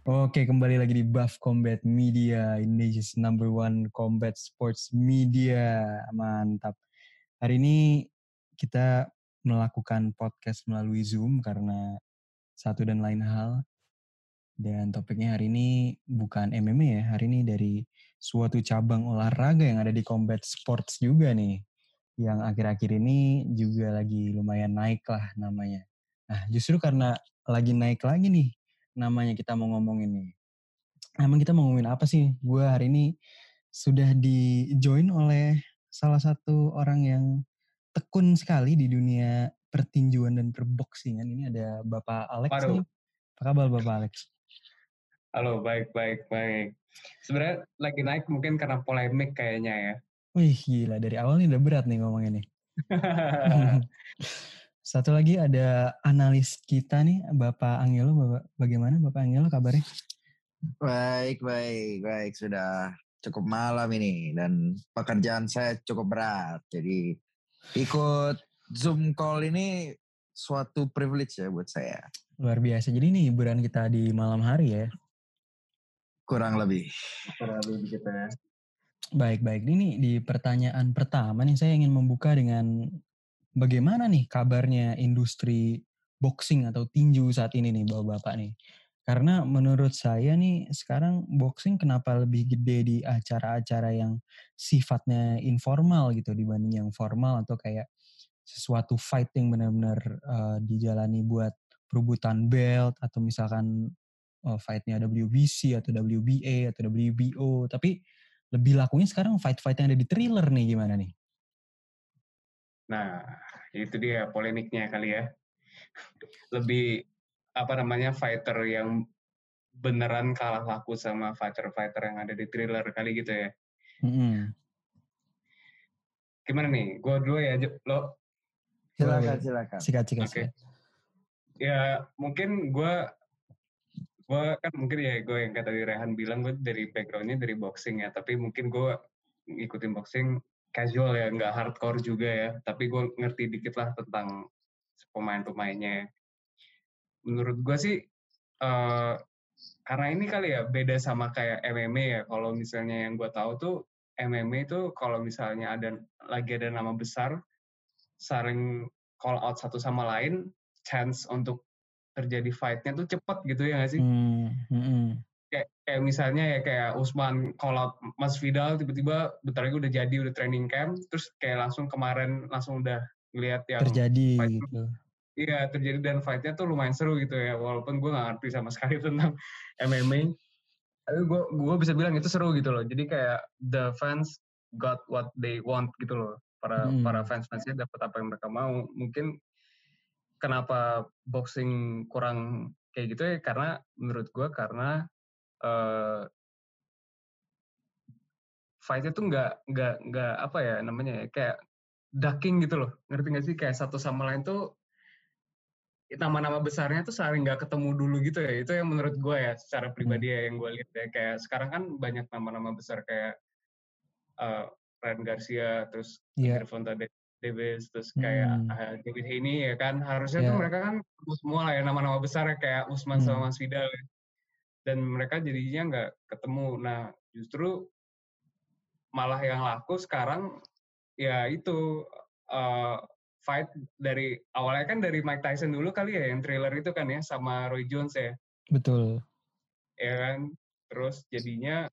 Oke, kembali lagi di Buff Combat Media, Indonesia's number one combat sports media. Mantap. Hari ini kita melakukan podcast melalui Zoom karena satu dan lain hal. Dan topiknya hari ini bukan MMA ya, hari ini dari suatu cabang olahraga yang ada di combat sports juga nih. Yang akhir-akhir ini juga lagi lumayan naik lah namanya. Nah, justru karena lagi naik lagi nih namanya kita mau ngomongin nih. Emang kita mau ngomongin apa sih? Gue hari ini sudah di join oleh salah satu orang yang tekun sekali di dunia pertinjuan dan perboxingan. Ini ada Bapak Alex Waduh. nih. Apa kabar Bapak Alex? Halo, baik, baik, baik. Sebenarnya lagi naik mungkin karena polemik kayaknya ya. Wih gila, dari awal nih udah berat nih ngomongnya nih. Satu lagi ada analis kita nih, Bapak Angelo. Bapak, bagaimana Bapak Angelo kabarnya? Baik, baik, baik. Sudah cukup malam ini dan pekerjaan saya cukup berat. Jadi ikut Zoom call ini suatu privilege ya buat saya. Luar biasa. Jadi ini hiburan kita di malam hari ya. Kurang lebih. Kurang lebih gitu ya. Baik, baik. Ini di pertanyaan pertama nih saya ingin membuka dengan bagaimana nih kabarnya industri boxing atau tinju saat ini nih Bapak-bapak nih. Karena menurut saya nih sekarang boxing kenapa lebih gede di acara-acara yang sifatnya informal gitu dibanding yang formal atau kayak sesuatu fight yang benar-benar uh, dijalani buat perebutan belt atau misalkan uh, fightnya WBC atau WBA atau WBO tapi lebih lakunya sekarang fight-fight yang ada di thriller nih gimana nih? Nah, itu dia polemiknya kali ya. Lebih apa namanya fighter yang beneran kalah laku sama fighter-fighter yang ada di thriller kali gitu ya. Mm-hmm. Gimana nih? Gue dulu ya, lo. Silakan, silakan. Sikat, sikat, Oke. sikat. Ya mungkin gue gue kan mungkin ya gue yang kata Rehan bilang gue dari backgroundnya dari boxing ya tapi mungkin gue ngikutin boxing casual ya nggak hardcore juga ya tapi gue ngerti dikit lah tentang pemain-pemainnya menurut gue sih eh, karena ini kali ya beda sama kayak MMA ya kalau misalnya yang gue tahu tuh MMA itu kalau misalnya ada lagi ada nama besar saling call out satu sama lain chance untuk terjadi fight-nya tuh cepet gitu ya nggak sih? Hmm, mm-mm. Kayak, kayak misalnya ya kayak Usman out Mas Vidal tiba-tiba bentar lagi udah jadi udah training camp terus kayak langsung kemarin langsung udah ngeliat yang terjadi fight- gitu. Iya terjadi dan fight-nya tuh lumayan seru gitu ya walaupun gue nggak ngerti sama sekali tentang MMA. Tapi gue gue bisa bilang itu seru gitu loh. Jadi kayak the fans got what they want gitu loh. Para Hmm. para fans fansnya dapat apa yang mereka mau. Mungkin kenapa boxing kurang kayak gitu ya karena menurut gue karena eh fight-nya tuh nggak nggak nggak apa ya namanya ya kayak ducking gitu loh ngerti nggak sih kayak satu sama lain tuh nama-nama besarnya tuh saling nggak ketemu dulu gitu ya itu yang menurut gue ya secara pribadi ya yang gue lihat ya kayak sekarang kan banyak nama-nama besar kayak eh Ryan Garcia terus Iya. Gervonta Da- Davis terus kayak Hmm. eh, David Haney ya kan harusnya tuh Iya. mereka kan ketemu semua lah ya nama-nama besar ya kayak Usman sama Hmm. Mas Vidal ya. Dan mereka jadinya nggak ketemu. Nah justru malah yang laku sekarang ya itu eh, fight dari awalnya kan dari Mike Tyson dulu kali ya yang trailer itu kan ya sama Roy Jones ya. Betul. ya kan? Terus jadinya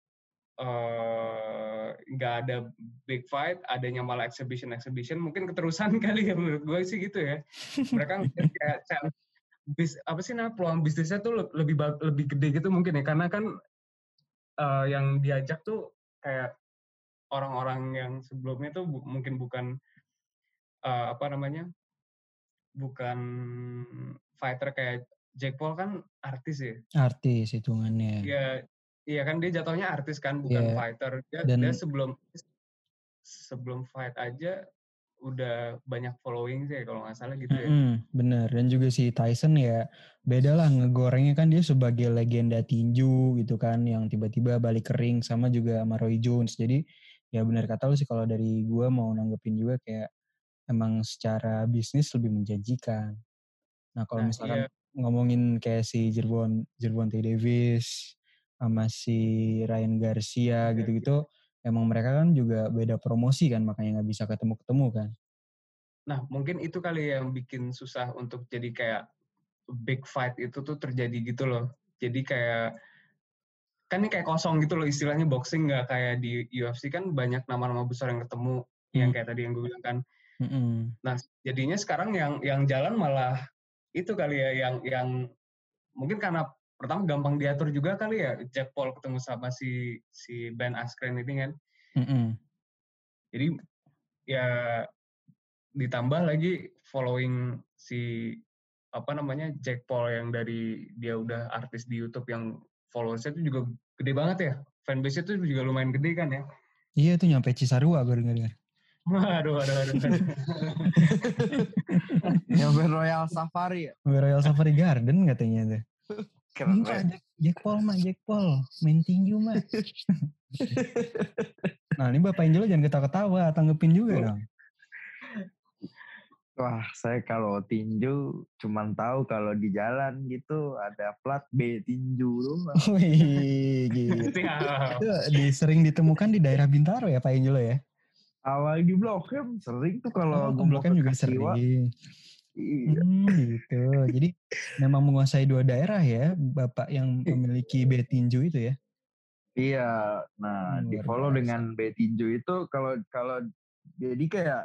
eh, nggak ada big fight adanya malah exhibition exhibition mungkin keterusan kali ya menurut gue sih gitu ya. Mereka kayak chance bis apa sih nah peluang bisnisnya tuh le- lebih lebih gede gitu mungkin ya karena kan eh, yang diajak tuh kayak orang-orang yang sebelumnya tuh bu- mungkin bukan eh, apa namanya bukan fighter kayak Jack Paul kan artis ya Artis hitungannya. Iya, iya kan dia jatuhnya artis kan, bukan Iya. fighter. Dia, Dan- dia sebelum sebelum fight aja udah banyak following sih kalau nggak salah gitu ya. Mm-mm, bener. Dan juga si Tyson ya beda lah ngegorengnya kan dia sebagai legenda tinju gitu kan yang tiba-tiba balik kering sama juga sama Roy Jones. Jadi ya benar kata lu sih kalau dari gua mau nanggepin juga kayak emang secara bisnis lebih menjanjikan. Nah kalau Nah, misalkan iya. ngomongin kayak si Jerbon Jerbonte Davis sama si Ryan Garcia gitu-gitu emang mereka kan juga beda promosi kan makanya nggak bisa ketemu-ketemu kan. Nah, mungkin itu kali yang bikin susah untuk jadi kayak big fight itu tuh terjadi gitu loh. Jadi kayak kan ini kayak kosong gitu loh istilahnya boxing nggak kayak di UFC kan banyak nama-nama besar yang ketemu yang Hmm. kayak tadi yang gue bilang kan. Mm-mm. Nah, jadinya sekarang yang yang jalan malah itu kali ya yang yang mungkin karena pertama gampang diatur juga kali ya Jack Paul ketemu sama si si Ben Askren ini kan. Mm-mm. Jadi ya ditambah lagi following si apa namanya Jack Paul yang dari dia udah artis di YouTube yang followersnya itu juga gede banget ya. Fanbase itu juga lumayan gede kan ya. Iya tuh nyampe Cisarua gue dengar. Waduh, waduh, waduh. Yang Royal Safari ya. Royal Safari Garden katanya tuh. Keren. Jack, Jack Paul mah, Jack Paul. Main tinju mah. nah ini Bapak Angelo jangan ketawa-ketawa, tanggepin juga dong. Wah, saya kalau tinju cuman tahu kalau di jalan gitu ada plat B tinju doang. Wih, gitu. Itu di, sering ditemukan di daerah Bintaro ya Pak Angelo ya? Awal di Blok M sering tuh kalau Oh, Blok M juga Kasiwa. sering. Iya. Hmm, gitu. Jadi memang menguasai dua daerah ya, Bapak yang memiliki B tinju itu ya. Iya, nah Hmm, di follow biasa. dengan B tinju itu kalau kalau jadi kayak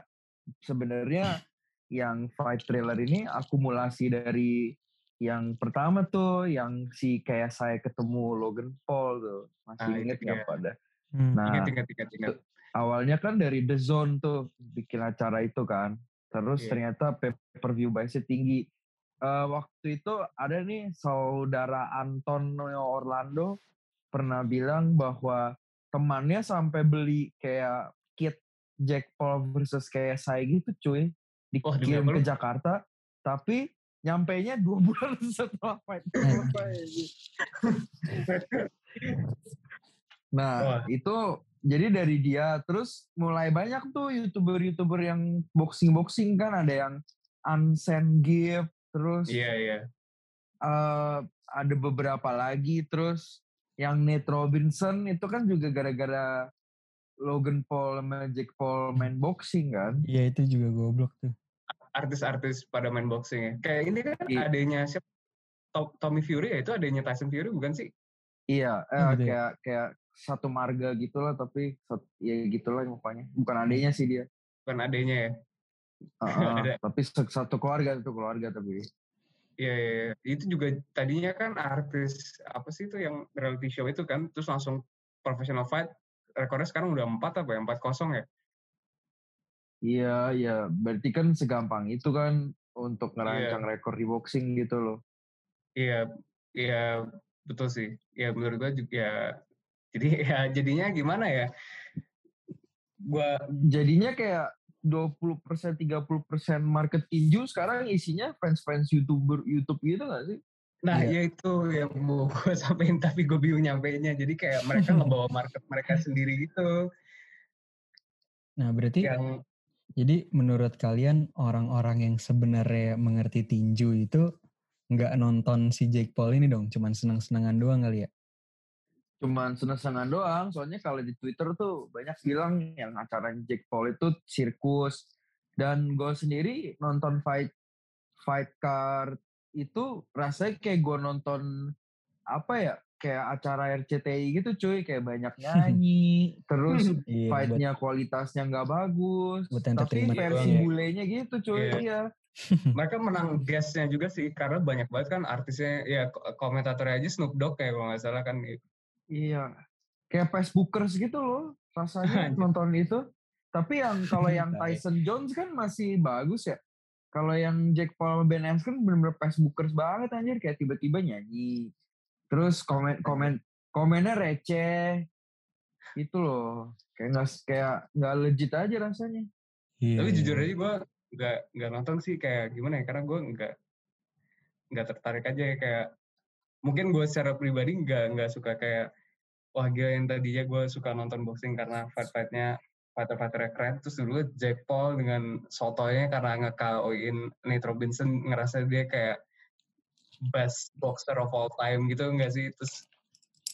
sebenarnya yang fight trailer ini akumulasi dari yang pertama tuh yang si kayak saya ketemu Logan Paul tuh masih Ah, inget itu nggak dia. pada Hmm. nah Ingat, ingat, ingat, ingat. awalnya kan dari The Zone tuh bikin acara itu kan terus Iya. ternyata pay per view biasnya tinggi Eh, waktu itu ada nih saudara Antonio Orlando pernah bilang bahwa temannya sampai beli kayak kit Jack Paul versus kayak saya gitu cuy dikirim apa ke? Jakarta tapi nyampainya dua bulan setelah fight nah Wah. itu jadi dari dia terus mulai banyak tuh youtuber-youtuber yang boxing-boxing kan ada yang Ansen Gift terus Iya, iya. eh, ada beberapa lagi terus yang Nate Robinson itu kan juga gara-gara Logan Paul sama Jake Paul main boxing kan Iya itu juga goblok tuh. Artis-artis pada main boxing ya. Kayak ini kan Iya. adanya siapa? To- Tommy Fury ya itu adanya Tyson Fury bukan sih? iya eh, Oh, kayak kayak satu marga gitulah tapi ya gitulah pokoknya bukan adanya sih dia Bukan adanya ya. Ada. tapi sa- satu keluarga satu keluarga tapi Iya, iya. itu juga tadinya kan artis apa sih itu yang reality show itu kan, terus langsung professional fight, rekornya sekarang udah empat apa ya, empat kosong ya. iya iya berarti kan segampang itu kan untuk Iya. ngerancang rekor di boxing gitu loh Iya, iya betul sih. Ya menurut gua juga ya, jadi ya jadinya gimana ya? Gua jadinya kayak 20% 30% market tinju sekarang isinya fans-fans YouTuber YouTube gitu gak sih? Nah, Iya. ya itu yang mau gue sampein tapi gue bingung nyampeinnya. Jadi kayak mereka ngebawa market mereka sendiri gitu. Nah berarti Yang jadi menurut kalian orang-orang yang sebenarnya mengerti tinju itu nggak nonton si Jake Paul ini dong, cuman senang-senangan doang kali ya? Cuman seneng-senengan doang, soalnya kalau di Twitter tuh banyak bilang yang acara Jack Paul itu sirkus. Dan gue sendiri nonton fight fight card itu rasanya kayak gue nonton apa ya kayak acara RCTI gitu cuy kayak banyak nyanyi terus Iya, buat, fightnya kualitasnya nggak bagus tapi versi ya. bulenya gitu cuy Iya. iya mereka menang guestnya juga sih karena banyak banget kan artisnya ya ko- komentatornya aja Snoop Dogg kayak kalau nggak salah kan Iya. Kayak Facebookers gitu loh rasanya nonton itu. Tapi yang kalau yang. Tyson Jones kan masih bagus ya. Kalau yang Jack Paul sama Ben Askren bener-bener Facebookers banget anjir kayak tiba-tiba nyanyi. Terus komen komen komennya receh. Itu loh. Kayak nggak kayak nggak legit aja rasanya. Iya, tapi iya, jujur iya. aja gue nggak nggak nonton sih kayak gimana ya karena gue nggak nggak tertarik aja ya kayak mungkin gue secara pribadi nggak nggak suka kayak wah gila yang tadinya gue suka nonton boxing karena fight fightnya fighter fighternya keren terus dulu Jack Paul dengan sotonya karena nge-KO-in Nate Robinson ngerasa dia kayak best boxer of all time gitu enggak sih terus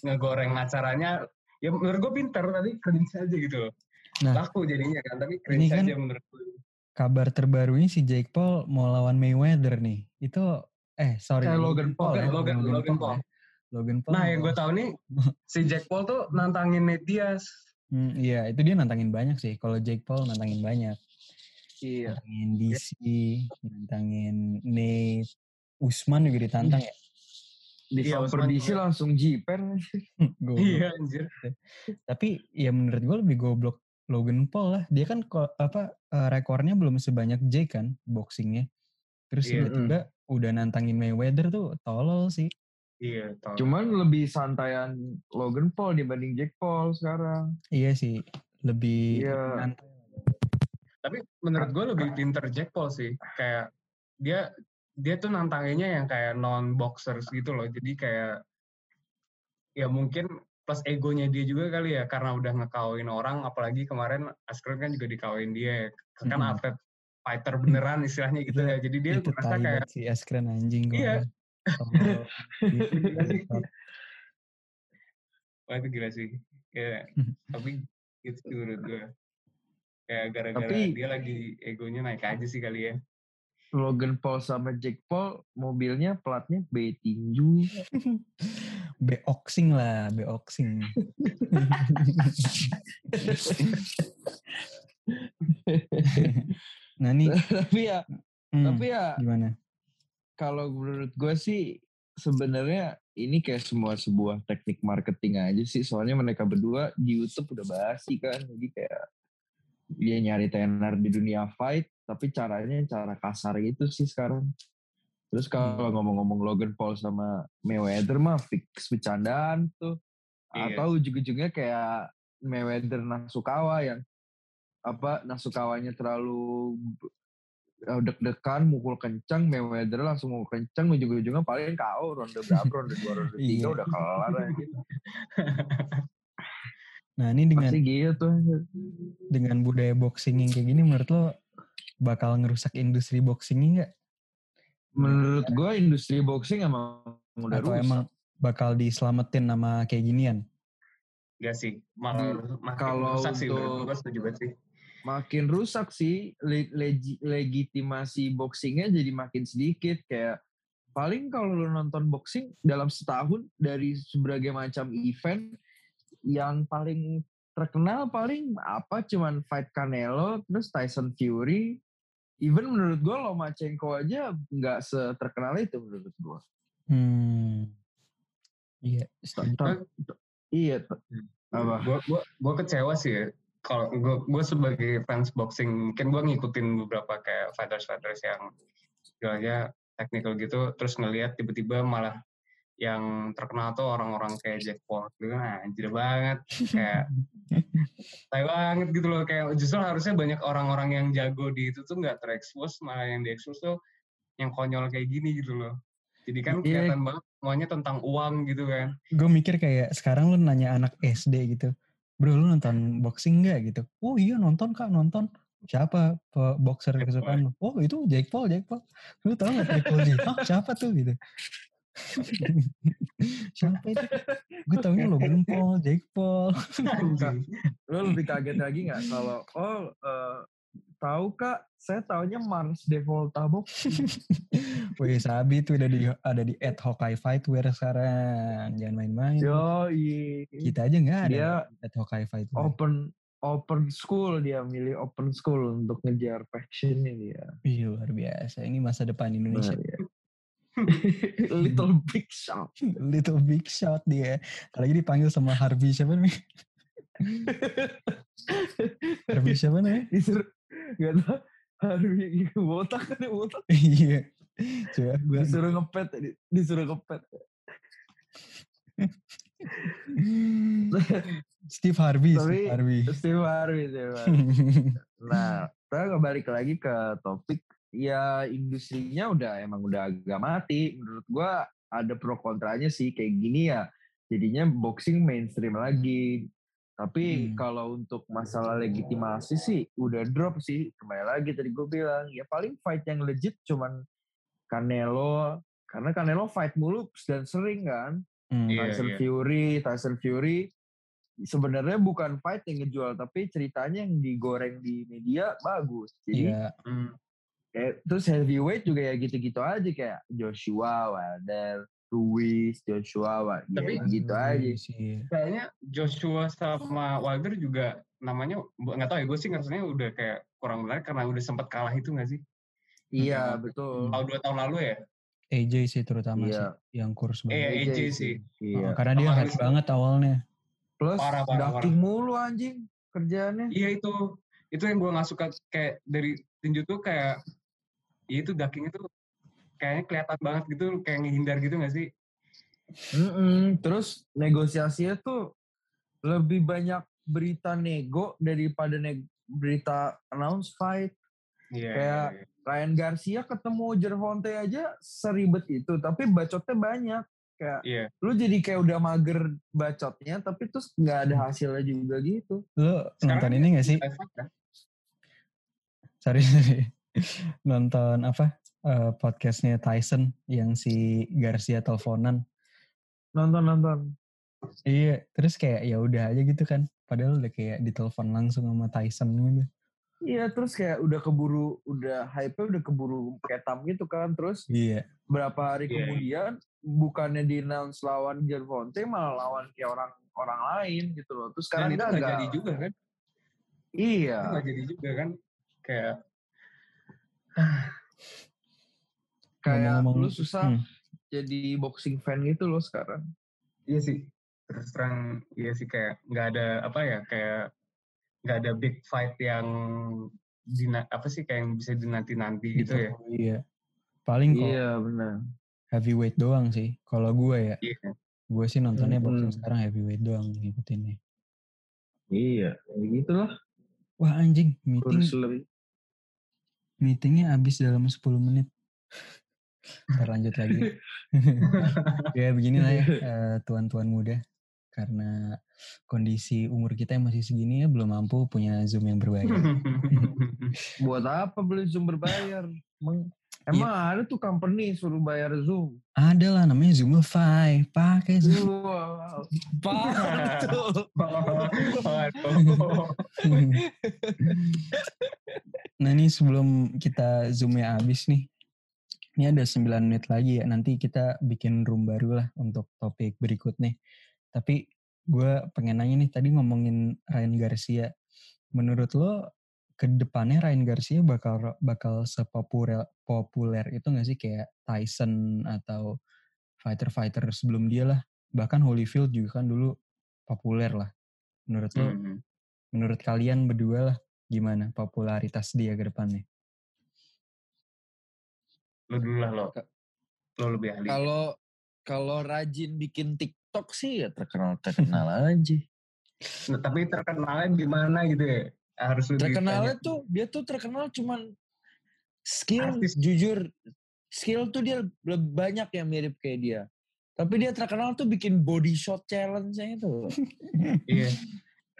ngegoreng acaranya ya menurut gue pinter tapi cringe aja gitu loh Nah. laku jadinya kan tapi cringe kan- aja menurut gue Kabar terbarunya si Jake Paul mau lawan Mayweather nih. Itu eh sorry Kayak Logan Paul ya, ya, Logan- Logan Paul. ya. Logan Paul. nah yang gue tahu nih si Jack Paul tuh nantangin Nate Diaz Hmm, iya, itu dia nantangin banyak sih. Kalau Jake Paul nantangin banyak. Iya. Nantangin DC, nantangin Nate, Usman juga ditantang ya. Di Iya, Super Usman DC juga. langsung jiper. Iya anjir Tapi ya menurut gue lebih goblok Logan Paul lah. Dia kan apa eh, rekornya belum sebanyak Jake kan boxingnya. Terus Iya. tiba-tiba udah nantangin Mayweather tuh tolol sih. Iya tau Cuman lebih santaian Logan Paul dibanding Jack Paul sekarang. Iya sih, lebih Iya. tapi menurut gue lebih pinter Jack Paul sih kayak dia dia tuh nantanginnya yang kayak non boxers gitu loh jadi kayak ya mungkin plus egonya dia juga kali ya karena udah ngekawin orang apalagi kemarin Askren kan juga dikawin dia kan Mm-mm. atlet fighter beneran istilahnya gitu Itu- ya jadi dia itu merasa kayak si Askren anjing gue. Iya. Gitu, Gila sih. bangsat. wah itu gila sih ya tapi sih menurut gue kayak gara-gara Tapi- dia lagi egonya naik aja sih kali ya Logan Paul sama Jack Paul mobilnya platnya B tinju. Beoxing lah, beoxing. nah nih, tapi ya, hmm, tapi ya gimana? Kalau menurut gue sih sebenarnya ini kayak semua sebuah teknik marketing aja sih. Soalnya mereka berdua di YouTube udah basi kan. Jadi kayak dia nyari tenar di dunia fight, tapi caranya cara kasar gitu sih sekarang. Terus kalau ngomong-ngomong Logan Paul sama Mayweather mah fix bercandaan tuh. Iya. Atau ujung-ujungnya kayak Mayweather Nasukawa yang apa Nasukawanya terlalu deg-degan mukul kencang Mayweather langsung mukul kencang ujung-ujungnya paling KO ronde berapa ronde dua ronde tiga Iya. udah kelar aja Nah ini dengan pasti gitu dengan budaya boxing yang kayak gini menurut lo bakal ngerusak industri boxingnya nggak? menurut gue industri boxing emang udah Atau rusak emang bakal diselamatin sama kayak ginian? Gak sih, malah makin kalau rusak sih gue setuju banget sih. Makin rusak sih le- legi- legitimasi boxingnya jadi makin sedikit. Kayak paling kalau lu nonton boxing dalam setahun dari berbagai macam event yang paling terkenal paling apa? Cuman fight Canelo terus Tyson Fury. Even menurut gue Lomachenko aja nggak seterkenal itu menurut gue Hmm. Iya, ta- iya ta- apa? Gue gua kecewa sih ya. Kalau gue gue sebagai fans boxing, mungkin gue ngikutin beberapa kayak fighters-fighters yang istilahnya technical gitu, terus ngelihat tiba-tiba malah yang terkenal tuh orang-orang kayak Jack Paul gitu. Kan anjir banget. Kayak tai banget gitu loh. Kayak justru harusnya banyak orang-orang yang jago di itu tuh nggak terekspos malah yang diekspos tuh yang konyol kayak gini gitu loh. Jadi kan Iya. kelihatan banget semuanya tentang uang gitu kan. Gue mikir kayak sekarang lu nanya anak SD gitu, bro lu nonton boxing nggak gitu? Oh iya nonton kak nonton. Siapa boxer kesukaan lu? Oh itu Jake Paul, Jake Paul. Lu tau gak Triple G? Hah siapa tuh gitu? siapa itu? Gue taunya Logan Paul, Jake Paul. Anjing. lo lebih kaget lagi nggak kalau oh eh, tahu kak saya taunya Mars Devolta box Wih Sabi tuh ada di ada di Ad Hawkeye Fightwear sekarang. Jangan main-main. yo iya. Kita aja nggak ada Dia Ad Hawkeye Fightwear. open open school dia milih open school untuk ngejar passionnya dia Ih, luar biasa. Ini masa depan Indonesia. Nah, ya. Little Big Shot Little big shot dia. Apalagi dipanggil sama Harvey siapa nih? Harvey siapa nih? disuruh gak tau Harvey botak kan ya botak Iya. Coba gue disuruh ngepet di- disuruh ngepet Steve Harvey, Tapi- Steve Harvey. Steve Harvey Steve Harvey Nah, kita balik lagi ke topik ya industrinya udah emang udah agak mati. Menurut gua ada pro kontranya sih kayak gini ya. Jadinya boxing mainstream lagi. Tapi Hmm. kalau untuk masalah legitimasi sih udah drop sih. Kembali lagi tadi gue bilang ya paling fight yang legit cuman Canelo karena Canelo fight mulu dan sering kan. Hmm. Iya, Tyson iya. Fury, Tyson Fury sebenarnya bukan fight yang ngejual tapi ceritanya yang digoreng di media bagus. Jadi Iya. Hmm. kayak terus heavyweight juga ya gitu-gitu aja kayak Joshua, Wilder, Ruiz, Joshua, Wilder, Tapi- gitu aja. sih. Kayaknya Joshua sama Wilder juga namanya nggak tahu ya gue sih ngerasanya udah kayak kurang menarik karena udah sempat kalah itu nggak sih? Iya, Hmm. betul. Tahun dua tahun lalu ya? AJ sih terutama Iya. sih yang kurs Iya, banget. AJ sih. Iya. Oh, karena dia hype banget awalnya. Plus Parah, parah, ducking mulu anjing kerjaannya. Iya itu, itu yang gue nggak suka kayak dari tinju tuh kayak, ya itu ducking itu kayaknya kelihatan banget gitu, kayak ngehindar gitu nggak sih? Mm-mm. Terus negosiasinya tuh lebih banyak berita nego daripada neg- berita announce fight. Iya. Kayak- iya. Ryan Garcia ketemu Gervonta aja seribet itu, tapi bacotnya banyak. Kayak Iya. lu jadi kayak udah mager bacotnya, tapi terus nggak ada hasilnya juga gitu. Sekarang nonton ini gak sih? Kan? Sorry, sorry. nonton apa? Eh, podcastnya Tyson yang si Garcia teleponan. Nonton nonton. Iya, terus kayak ya udah aja gitu kan. Padahal udah kayak ditelepon langsung sama Tyson gitu. Iya terus kayak udah keburu, udah hype udah keburu ketam gitu kan. Terus Iya. berapa hari Iya, iya. kemudian bukannya di announce lawan Gervonta malah lawan kayak orang orang lain gitu loh. Terus Dan sekarang itu nggak gagal. jadi juga kan? Iya. Itu nggak jadi juga kan? Kayak, Kayak Ngomong-ngomong- lu susah Hmm. jadi boxing fan gitu loh sekarang. iya sih. Terus terang, iya sih kayak nggak ada apa ya, kayak nggak ada big fight yang dina, apa sih kayak yang bisa dinanti-nanti gitu ya. Iya. Paling kok Iya benar. heavyweight doang sih. Kalau gue ya, Iya. gue sih nontonnya boxing Mm-mm. sekarang heavyweight doang ngikutinnya. Iya, ya gitu lah. Wah anjing, meeting Kurus lebih. meetingnya habis dalam 10 menit. Ntar lanjut lagi. ya beginilah ya eh, tuan-tuan muda. Karena kondisi umur kita yang masih segini ya belum mampu punya Zoom yang berbayar. Buat apa beli Zoom berbayar? Emang, Iya. emang ada tuh company suruh bayar Zoom. Ada lah namanya Zoomify. Pakai Zoom. Wow. Nah ini sebelum kita Zoomnya habis nih. Ini ada 9 menit lagi ya. Nanti kita bikin room baru lah untuk topik berikutnya. Tapi gue pengen nanya nih tadi ngomongin Ryan Garcia. Menurut lo ke depannya Ryan Garcia bakal bakal sepopuler populer itu gak sih kayak Tyson atau fighter-fighter sebelum dia lah. Bahkan Holyfield juga kan dulu populer lah. Menurut lo, Hmm. menurut kalian berdua lah gimana popularitas dia ke depannya? Lu dulu lah lo. Lo lebih ahli. Kalau kalau rajin bikin TikTok sih ya terkenal terkenal aja. Nah, tapi terkenalnya di mana gitu ya? Harus Terkenalnya tuh dia tuh terkenal cuman skill Artis. jujur skill tuh dia lebih banyak yang mirip kayak dia. Tapi dia terkenal tuh bikin body shot challenge-nya itu. Iya.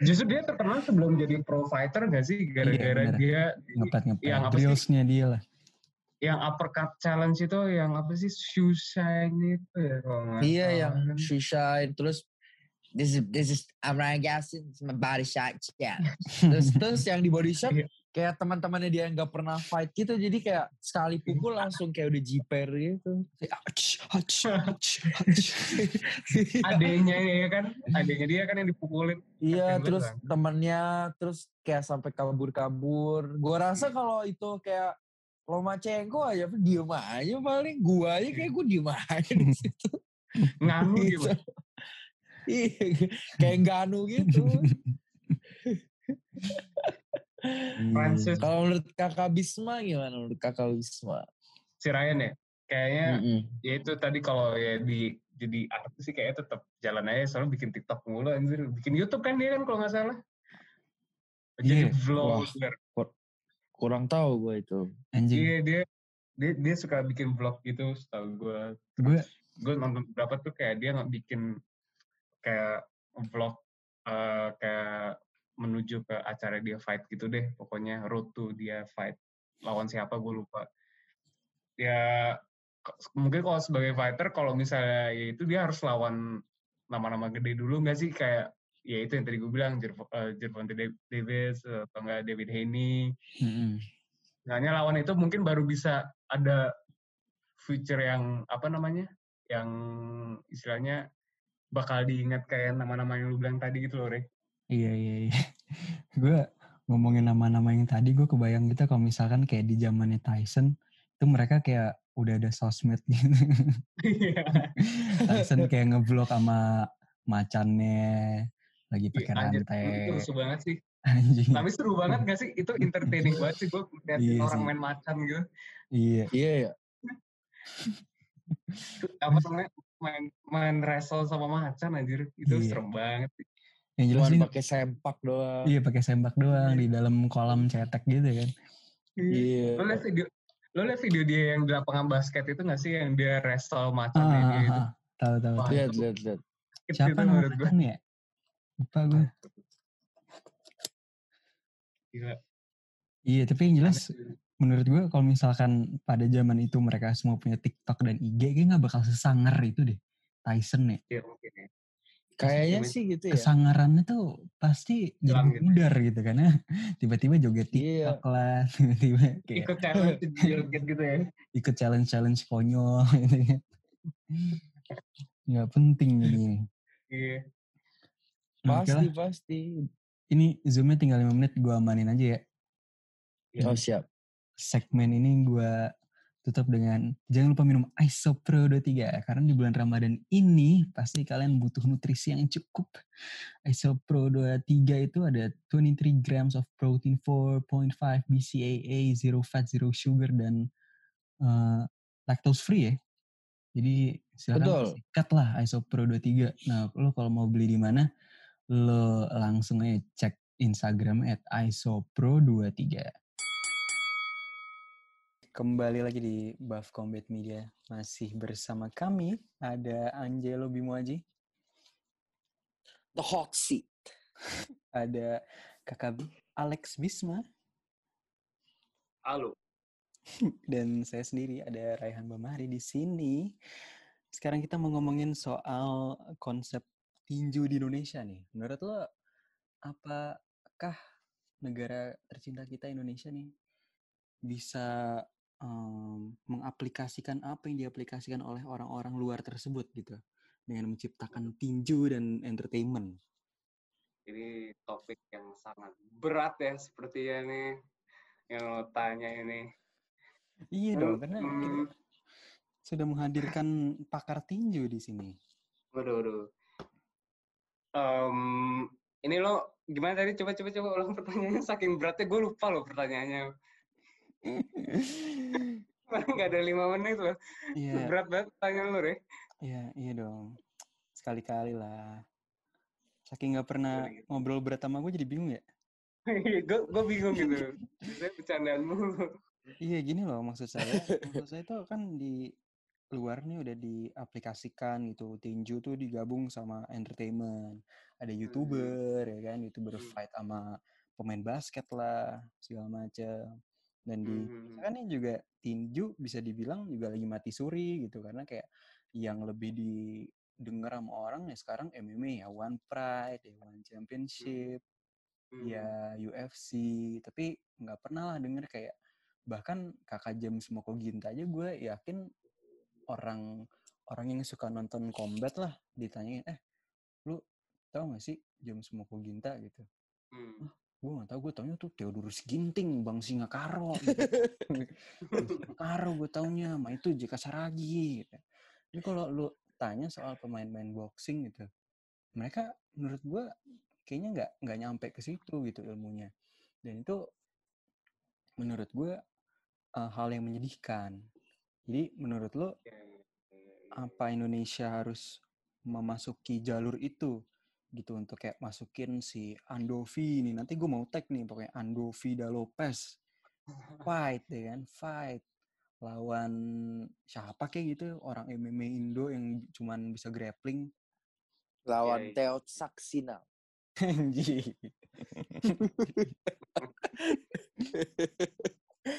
Justru dia terkenal sebelum jadi pro fighter gak sih? Gara-gara bener. dia Ngepet ngepet. Sih? Drillsnya dia lah. Yang uppercut challenge itu yang apa sih? Shoe shine itu ya kalau nggak Iya salah yang kan. shoe shine terus this is this is I'm Ryan Gassin it's my body shot yeah. terus terus yang di body shot Iya. kayak teman-temannya dia yang nggak pernah fight gitu jadi kayak sekali pukul langsung kayak udah jiper gitu. Ach, ach, ach, ach. Adenya ya kan? Adenya dia kan yang dipukulin. Iya terus banget, temennya terus kayak sampai kabur-kabur. Gua rasa kalau itu kayak Lomachenko aja diem aja paling gua aja kayak gue diem aja di situ. Nganu Gitu. Iya, kayak Ganu gitu. Francis Kalau menurut kakak Bisma gimana menurut kakak Bisma? si Ryan ya. Kayaknya Mm-mm. ya itu tadi kalau ya di jadi artis sih kayaknya tetap jalan aja soalnya bikin TikTok mulu anjir. Bikin YouTube kan dia kan kalau nggak salah. Jadi Iya. vlogger. Kurang tahu gue itu. Anjing. Iya dia dia dia suka bikin vlog gitu setahu gue. Gue Gue nonton beberapa tuh kayak dia nggak bikin kayak vlog eh, kayak menuju ke acara dia fight gitu deh. Pokoknya road to dia fight lawan siapa gue lupa. Ya mungkin kalau sebagai fighter kalau misalnya ya itu dia harus lawan nama-nama gede dulu nggak sih kayak ya itu yang tadi gue bilang Gervonta uh, Davis atau enggak David Haney. Mm-hmm. Nah, lawan itu mungkin baru bisa ada future yang apa namanya? yang istilahnya bakal diingat kayak nama-nama yang lu bilang tadi gitu loh, Re. Iya, iya, iya. gue ngomongin nama-nama yang tadi gue kebayang gitu kalau misalkan kayak di zamannya Tyson itu mereka kayak udah ada sosmed gitu. Iya. Tyson kayak ngeblok sama macannya lagi iya, pakai rantai. Itu seru banget sih. Anjing. Tapi seru banget gak sih? Itu entertaining banget sih gue lihat iya orang sih. main macan gitu. Iya. Iya ya. Apa namanya? Main main wrestle sama macan anjir. Itu iya. serem banget sih. Yang jelas Cuman pakai sempak doang. Iya, pakai sempak doang di dalam kolam cetek gitu kan. Iya. Lo lihat video lo lihat video dia yang di lapangan basket itu gak sih yang dia wrestle macan ah, gitu? Ah, tahu tahu. Lihat lihat lihat. Siapa nama macan ya? Lupa gue. Gila. Iya, tapi yang jelas menurut gue kalau misalkan pada zaman itu mereka semua punya TikTok dan IG, kayak nggak bakal sesangar itu deh. Tyson ya. Iya mungkin ya. Kayaknya sih gitu ya. Kesangarannya tuh pasti jadi gitu. mudar gitu karena tiba-tiba joget iya. TikTok iya. lah, tiba-tiba kayak ikut challenge joget gitu ya. Ikut challenge-challenge konyol gitu kan. Nggak penting ini. Iya. Pasti, lah. pasti. Ini zoomnya tinggal 5 menit, gue amanin aja ya. Oh siap. Segmen ini gue tutup dengan jangan lupa minum Isopro 23 karena di bulan Ramadan ini pasti kalian butuh nutrisi yang cukup. Isopro 23 itu ada 23 grams of protein, 4.5 BCAA, zero fat, zero sugar dan uh, lactose free ya. Jadi silakan sikat lah Isopro 23. Nah, lo kalau mau beli di mana? Lo langsung aja cek Instagram at isopro23. Kembali lagi di Buff Combat Media. Masih bersama kami ada Angelo Bimoaji. The Hot Seat. ada kakak Alex Bisma. Halo. Dan saya sendiri ada Raihan Bamari di sini. Sekarang kita mau ngomongin soal konsep tinju di Indonesia nih. Menurut lo apakah negara tercinta kita Indonesia nih bisa um, mengaplikasikan apa yang diaplikasikan oleh orang-orang luar tersebut gitu dengan menciptakan tinju dan entertainment. Ini topik yang sangat berat ya sepertinya nih yang lo tanya ini. Iya dong, karena hmm. kita sudah menghadirkan pakar tinju di sini. Waduh, waduh um, ini lo gimana tadi? Coba coba coba ulang pertanyaannya. Saking beratnya gue lupa lo pertanyaannya. Nggak ada lima menit loh. Yeah. berat banget pertanyaan lo deh iya iya dong. Sekali-kali lah. Saking nggak pernah gitu. ngobrol berat sama gue jadi bingung ya? Gue gue bingung gitu. Saya bercandaan mulu. Iya gini loh maksud saya. Maksud saya itu kan di luar nih udah diaplikasikan gitu. Tinju tuh digabung sama entertainment. Ada hmm. youtuber ya kan, youtuber hmm. fight sama pemain basket lah segala macam. Dan di hmm. kan ini juga tinju bisa dibilang juga lagi mati suri gitu karena kayak yang lebih didengar sama orang ya sekarang MMA ya One Pride, ya One Championship, ya UFC. Tapi nggak pernah lah denger kayak bahkan kakak James Moko Ginta aja gue yakin orang orang yang suka nonton combat lah ditanyain eh lu tau gak sih James Moko Ginta gitu hmm. ah, gue gak tau gue taunya tuh Theodorus Ginting Bang Singa Karo gitu. Karo gue taunya mah itu Jika Saragi gitu. jadi kalau lu tanya soal pemain-pemain boxing gitu mereka menurut gue kayaknya nggak nggak nyampe ke situ gitu ilmunya dan itu menurut gue uh, hal yang menyedihkan jadi menurut lo apa Indonesia harus memasuki jalur itu? Gitu untuk kayak masukin si Andovi ini. Nanti gue mau tag nih pokoknya Andovi da Lopez. Fight ya kan fight. Lawan siapa kayak gitu orang MMA Indo yang cuman bisa grappling. Lawan yeah, yeah. Teo Saksina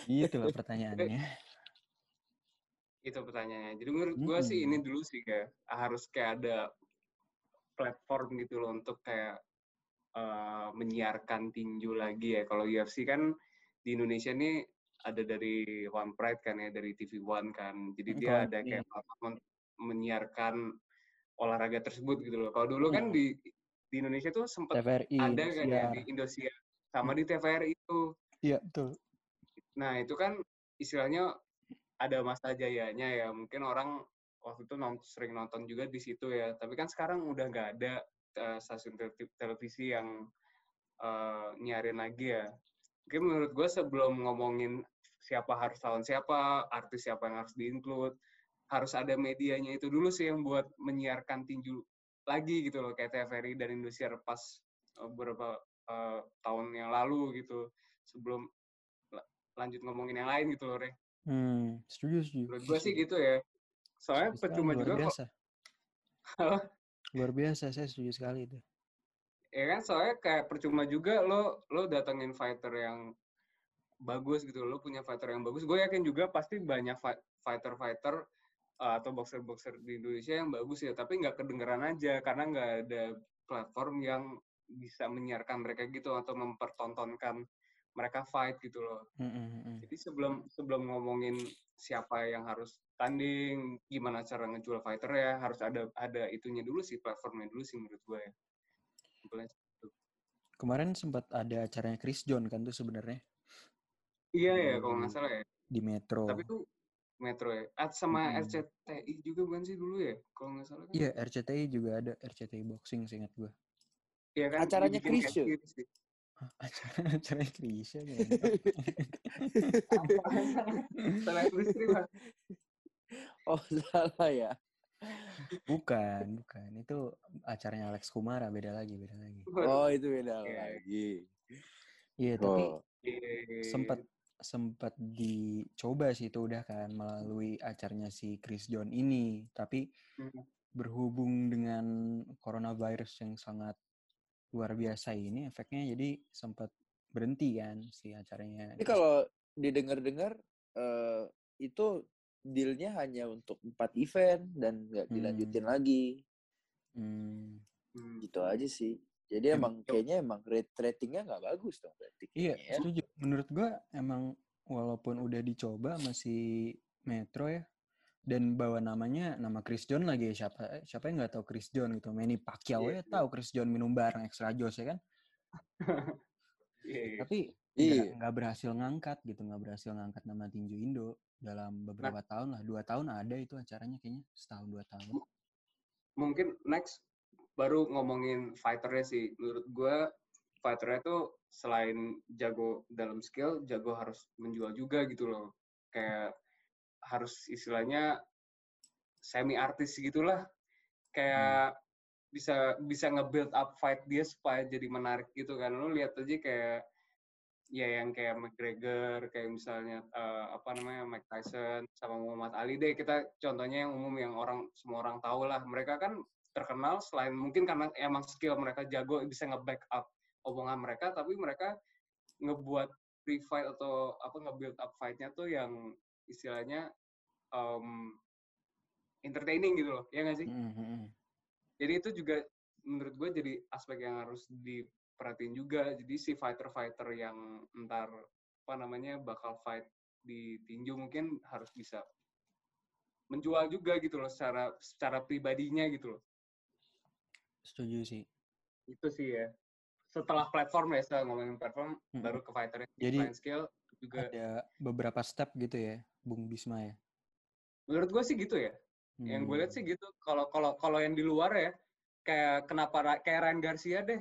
gitu loh pertanyaannya itu pertanyaannya. Jadi menurut gue sih ini dulu sih kayak harus kayak ada platform gitu loh untuk kayak eh, menyiarkan tinju lagi ya. Kalau UFC kan di Indonesia nih ada dari One Pride kan ya dari TV One kan. Jadi dia ada iya. kayak platform untuk menyiarkan olahraga tersebut gitu loh. Kalau dulu kan Mm. di di Indonesia tuh sempat TVRI, ada kan ya di Indosiar sama di TVRI itu. Iya betul. Nah, itu kan istilahnya ada masa jayanya ya. Mungkin orang waktu itu non- sering nonton juga di situ ya. Tapi kan sekarang udah nggak ada eh, stasiun te- televisi yang eh, nyiarin lagi ya. Mungkin menurut gue sebelum ngomongin siapa harus lawan siapa, artis siapa yang harus di-include, harus ada medianya itu dulu sih yang buat menyiarkan tinju lagi gitu loh. Kayak TVRI dan Indosiar pas eh, beberapa eh, tahun yang lalu gitu. Sebelum la- lanjut ngomongin yang lain gitu loh, Re. Hmm, setuju setuju. Menurut gue sih gitu ya. Soalnya Setuju percuma luar juga kok. biasa. Luar biasa, saya setuju sekali itu. Ya kan, soalnya kayak percuma juga lo lo datengin fighter yang bagus gitu. Lo punya fighter yang bagus. Gue yakin juga pasti banyak fi- fighter-fighter uh, atau boxer-boxer di Indonesia yang bagus ya. Tapi nggak kedengeran aja karena nggak ada platform yang bisa menyiarkan mereka gitu atau mempertontonkan mereka fight gitu loh. Mm, mm, mm. Jadi sebelum sebelum ngomongin siapa yang harus tanding, gimana cara ngejual fighter ya, harus ada ada itunya dulu sih platformnya dulu sih menurut gue ya. Simpelnya seperti itu. Kemarin sempat ada acaranya Chris John kan tuh sebenarnya Iya ya kalau nggak salah ya. di Metro. Tapi tuh Metro ya. Ah, sama Mm-mm. RCTI juga bukan sih dulu ya? Kalau nggak salah kan. Iya, RCTI juga ada RCTI Boxing seingat gue. Iya kan? Acaranya dibikin Chrisye. Acara Setelah industri Bang. Oh salah ya. Bukan, bukan. Itu acaranya Alex Kumara beda lagi, beda lagi. Oh itu beda Oke. lagi. Iya, tapi Oh. Sempat sempat dicoba sih itu udah kan melalui acaranya si Chris John ini tapi Hmm. berhubung dengan coronavirus yang sangat luar biasa ini efeknya jadi sempat berhenti kan si acaranya Ini kalau didengar-dengar eh, itu dealnya hanya untuk empat event dan nggak Hmm. dilanjutin lagi. Hmm, Hmm. Gitu aja sih. Jadi Em- emang kayaknya emang rate ratingnya nggak bagus dong berarti. iya ya. setuju menurut gua emang walaupun udah dicoba masih Metro ya dan bawa namanya nama Chris John lagi siapa siapa yang nggak tahu Chris John gitu Manny Pacquiao Iya, ya tahu Chris John minum bareng extra jos ya kan Iya, iya. tapi Iya. nggak nggak berhasil ngangkat gitu nggak berhasil ngangkat nama tinju Indo dalam beberapa tahun lah dua tahun ada itu acaranya kayaknya setahun dua tahun mungkin next baru ngomongin fighternya sih. Menurut gue fighternya tuh selain jago dalam skill, jago harus menjual juga gitu loh. Kayak harus istilahnya semi artis gitulah. Kayak bisa bisa nge-build up fight dia supaya jadi menarik gitu kan. Lu lihat aja kayak ya yang kayak McGregor, kayak misalnya eh, apa namanya Mike Tyson sama Muhammad Ali deh kita contohnya yang umum yang orang semua orang tahu lah. Mereka kan terkenal selain mungkin karena emang skill mereka jago bisa nge-back up omongan mereka, tapi mereka ngebuat pre-fight atau apa nge-build up fight-nya tuh yang istilahnya em, entertaining gitu loh, ya nggak sih? Mm, mm, mm. Jadi itu juga menurut gue jadi aspek yang harus diperhatiin juga. Jadi si fighter-fighter yang entar apa namanya bakal fight di tinju mungkin harus bisa menjual juga gitu loh secara secara pribadinya gitu loh. setuju sih Itu sih ya. Setelah platform ya, setelah ngomongin platform Mm-mm. baru ke fighter Jadi, selain skill juga. ada beberapa step gitu ya Bung Bisma ya Menurut gue sih gitu ya. Yang gue lihat Hmm. sih gitu. Kalau kalau kalau yang di luar ya, kayak kenapa kayak Ryan Garcia deh.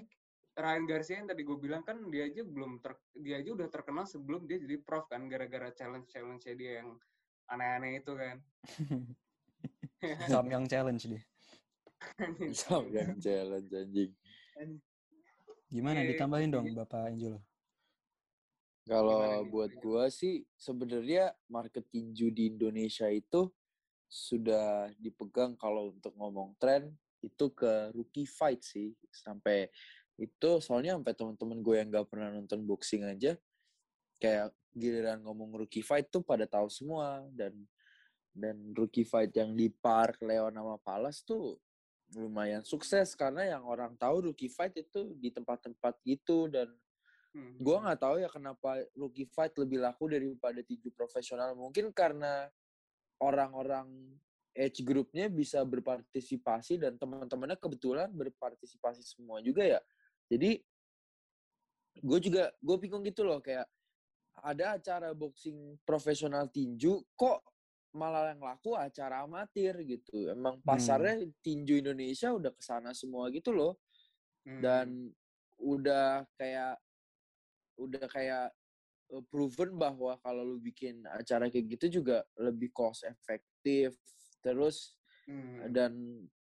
Ryan Garcia yang tadi gue bilang kan dia aja belum ter, dia aja udah terkenal sebelum dia jadi prof kan gara-gara challenge challenge dia yang aneh-aneh itu kan. Samyang challenge deh Sama yang challenge anjing. gimana Oke, ditambahin dong Bapak Angelo Kalau buat gua sih sebenarnya market tinju di Indonesia itu sudah dipegang kalau untuk ngomong tren itu ke rookie fight sih. Sampai itu soalnya sampai teman-teman gue yang gak pernah nonton boxing aja kayak giliran ngomong rookie fight tuh pada tahu semua. Dan dan rookie fight yang di Park Leon sama Palace tuh lumayan sukses karena yang orang tahu rookie fight itu di tempat-tempat gitu dan Hmm. gua nggak tahu ya kenapa rookie fight lebih laku daripada tinju profesional. Mungkin karena orang-orang age groupnya bisa berpartisipasi dan teman-temannya kebetulan berpartisipasi semua juga ya. Jadi gue juga gue bingung gitu loh kayak ada acara boxing profesional tinju kok malah yang laku acara amatir gitu. Emang pasarnya tinju Indonesia udah ke sana semua gitu loh. Hmm. dan udah kayak udah kayak proven bahwa kalau lu bikin acara kayak gitu juga lebih cost efektif terus Hmm. dan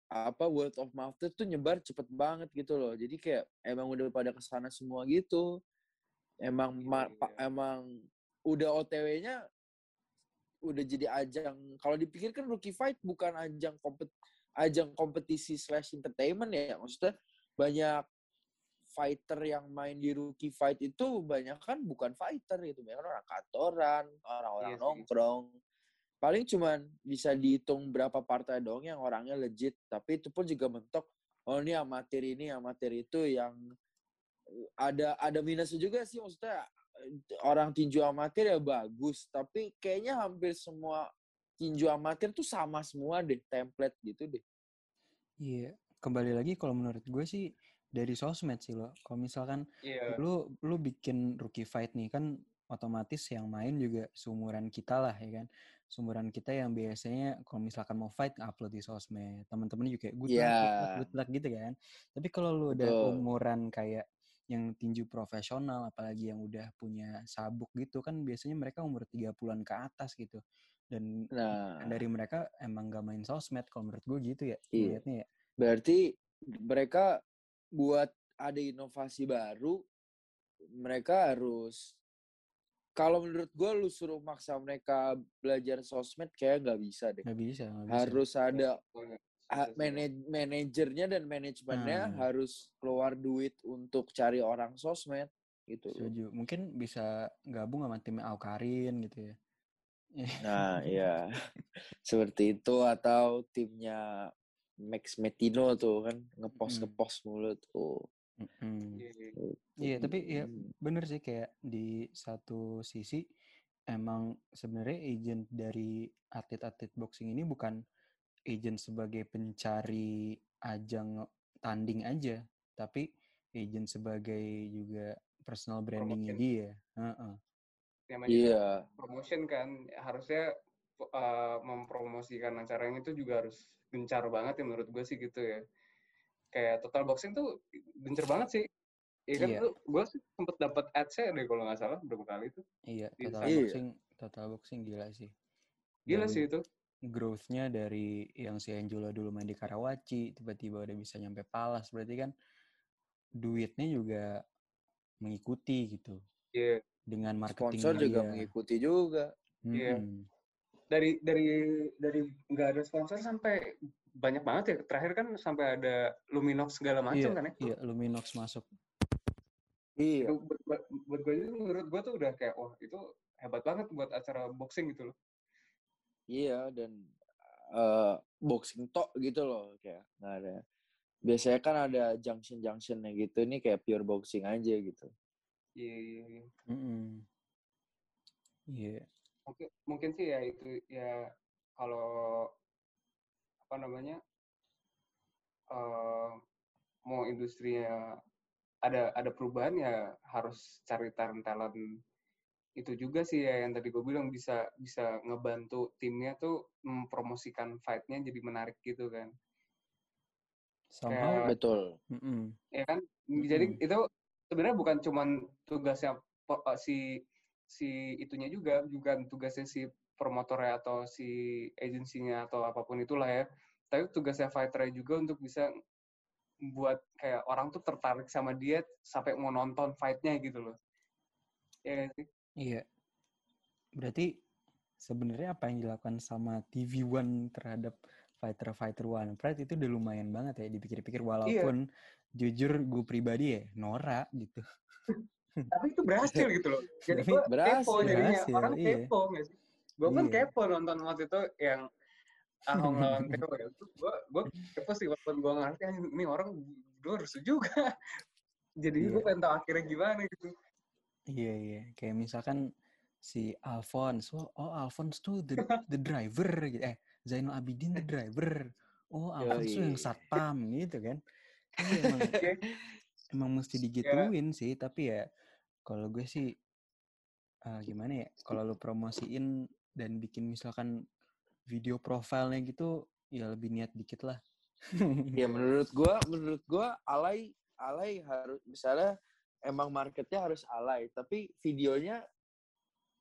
apa word of mouth itu nyebar cepet banget gitu loh jadi kayak emang udah pada ke sana semua gitu emang ma- pa- iya. emang udah OTW-nya udah jadi ajang kalau dipikirkan rookie fight bukan ajang kompet ajang kompetisi slash entertainment ya maksudnya banyak fighter yang main di rookie fight itu banyak kan bukan fighter gitu banyak orang kantoran orang-orang Iya sih. nongkrong paling cuman bisa dihitung berapa partai dong yang orangnya legit tapi itu pun juga mentok oh ini amatir ini amatir itu yang ada ada minusnya juga sih maksudnya eh, orang tinju amatir ya bagus tapi kayaknya hampir semua tinju amatir tuh sama semua deh template gitu deh Iya, kembali lagi kalau menurut gue sih dari sosmed sih lo. Kalau misalkan Iya. lu lu bikin rookie fight nih kan otomatis yang main juga seumuran kita lah ya kan. Seumuran kita yang biasanya kalau misalkan mau fight upload di sosmed. Teman-teman juga good luck, good luck, good luck gitu kan. Tapi kalau lu udah Betul. umuran kayak yang tinju profesional apalagi yang udah punya sabuk gitu kan biasanya mereka umur 30-an ke atas gitu. Dan nah dari mereka emang gak main sosmed kalau menurut gue gitu ya. Iya. ya. berarti mereka buat ada inovasi baru mereka harus kalau menurut gue lu suruh maksa mereka belajar sosmed kayak nggak bisa deh Gak bisa, gak bisa. harus ada ha- manaj- manajernya dan manajemennya Hmm. harus keluar duit untuk cari orang sosmed gitu. Setuju. Mungkin bisa gabung sama tim Aukarin gitu ya. Nah, iya. Seperti itu atau timnya Max Metino tuh kan ngepost Mm. ngepost mulu tuh. Mm-mm. Iya, iya. Iya, tapi ya bener sih kayak di satu sisi emang sebenarnya agent dari atlet-atlet boxing ini bukan agent sebagai pencari ajang tanding aja, tapi agent sebagai juga personal brandingnya dia. Heeh. Namanya juga Iya. promotion kan harusnya uh, mempromosikan acaranya itu juga harus gencar banget ya menurut gue sih gitu ya. Kayak total boxing tuh gencar banget sih. Iya kan Iya. tuh gue sih sempet dapat ads-nya deh kalau nggak salah berapa kali tuh. Iya, Di total Iya. boxing, total boxing gila sih. Gila Dan sih itu. growth-nya dari yang si Angelo dulu main di Karawaci, tiba-tiba udah bisa nyampe Palas, berarti kan duitnya juga mengikuti gitu Iya. dengan marketing Sponsor juga dia. mengikuti juga. Iya. Mm-mm. Dari dari dari nggak ada sponsor sampai banyak banget ya. Terakhir kan sampai ada Luminox segala macam Iya, kan ya. iya, Luminox masuk. Iya. Itu buat, buat, buat gue itu menurut gue tuh udah kayak wah itu hebat banget buat acara boxing gitu loh. Iya dan eh, boxing tok gitu loh kayak nggak ada. Biasanya kan ada junction junctionnya gitu. Ini kayak pure boxing aja gitu. Iya, iya, iya. Mm-mm. Iya, mungkin mungkin sih ya itu ya kalau apa namanya eh mau industrinya ada ada perubahan ya harus cari talent talent itu juga sih ya yang tadi gue bilang bisa bisa ngebantu timnya tuh mempromosikan fight-nya jadi menarik gitu kan somehow, Kayak- Betul. ya kan jadi Mm-mm. itu sebenarnya bukan cuman tugasnya eh, si si itunya juga juga tugasnya si promotornya atau si agensinya atau apa pun itulah ya tapi tugasnya fighternya juga untuk bisa buat kayak orang tuh tertarik sama dia sampai mau nonton fight-nya gitu loh ya sih Iya. Berarti sebenarnya apa yang dilakukan sama TV One terhadap fighter-fighter One Pride itu udah lumayan banget ya dipikir-pikir Iya. walaupun jujur gue pribadi ya Nora gitu. tapi itu berhasil gitu loh jadi gue kepo jadinya berhasil, orang iya. kepo nggak sih gue pun Iya. kepo nonton waktu itu yang Ahong lawan Theo ya. Gue gue kepo sih walaupun gue ngerti "Ah, ini orang gue rusuh juga. Jadi gue Iya. pengen tahu akhirnya gimana gitu. Iya iya, kayak misalkan si Alphonse, oh, oh Alphonse tuh the, the driver gitu, eh Zainal Abidin the driver, oh Alphonse tuh yang satpam gitu kan, iya emang emang mesti digituin sih, tapi ya kalau gue sih eh, gimana ya, kalau lu promosiin dan bikin misalkan video profilnya gitu, ya lebih niat dikit lah. Ya menurut gua, menurut gua alay alay harus misalnya emang marketnya harus alay, tapi videonya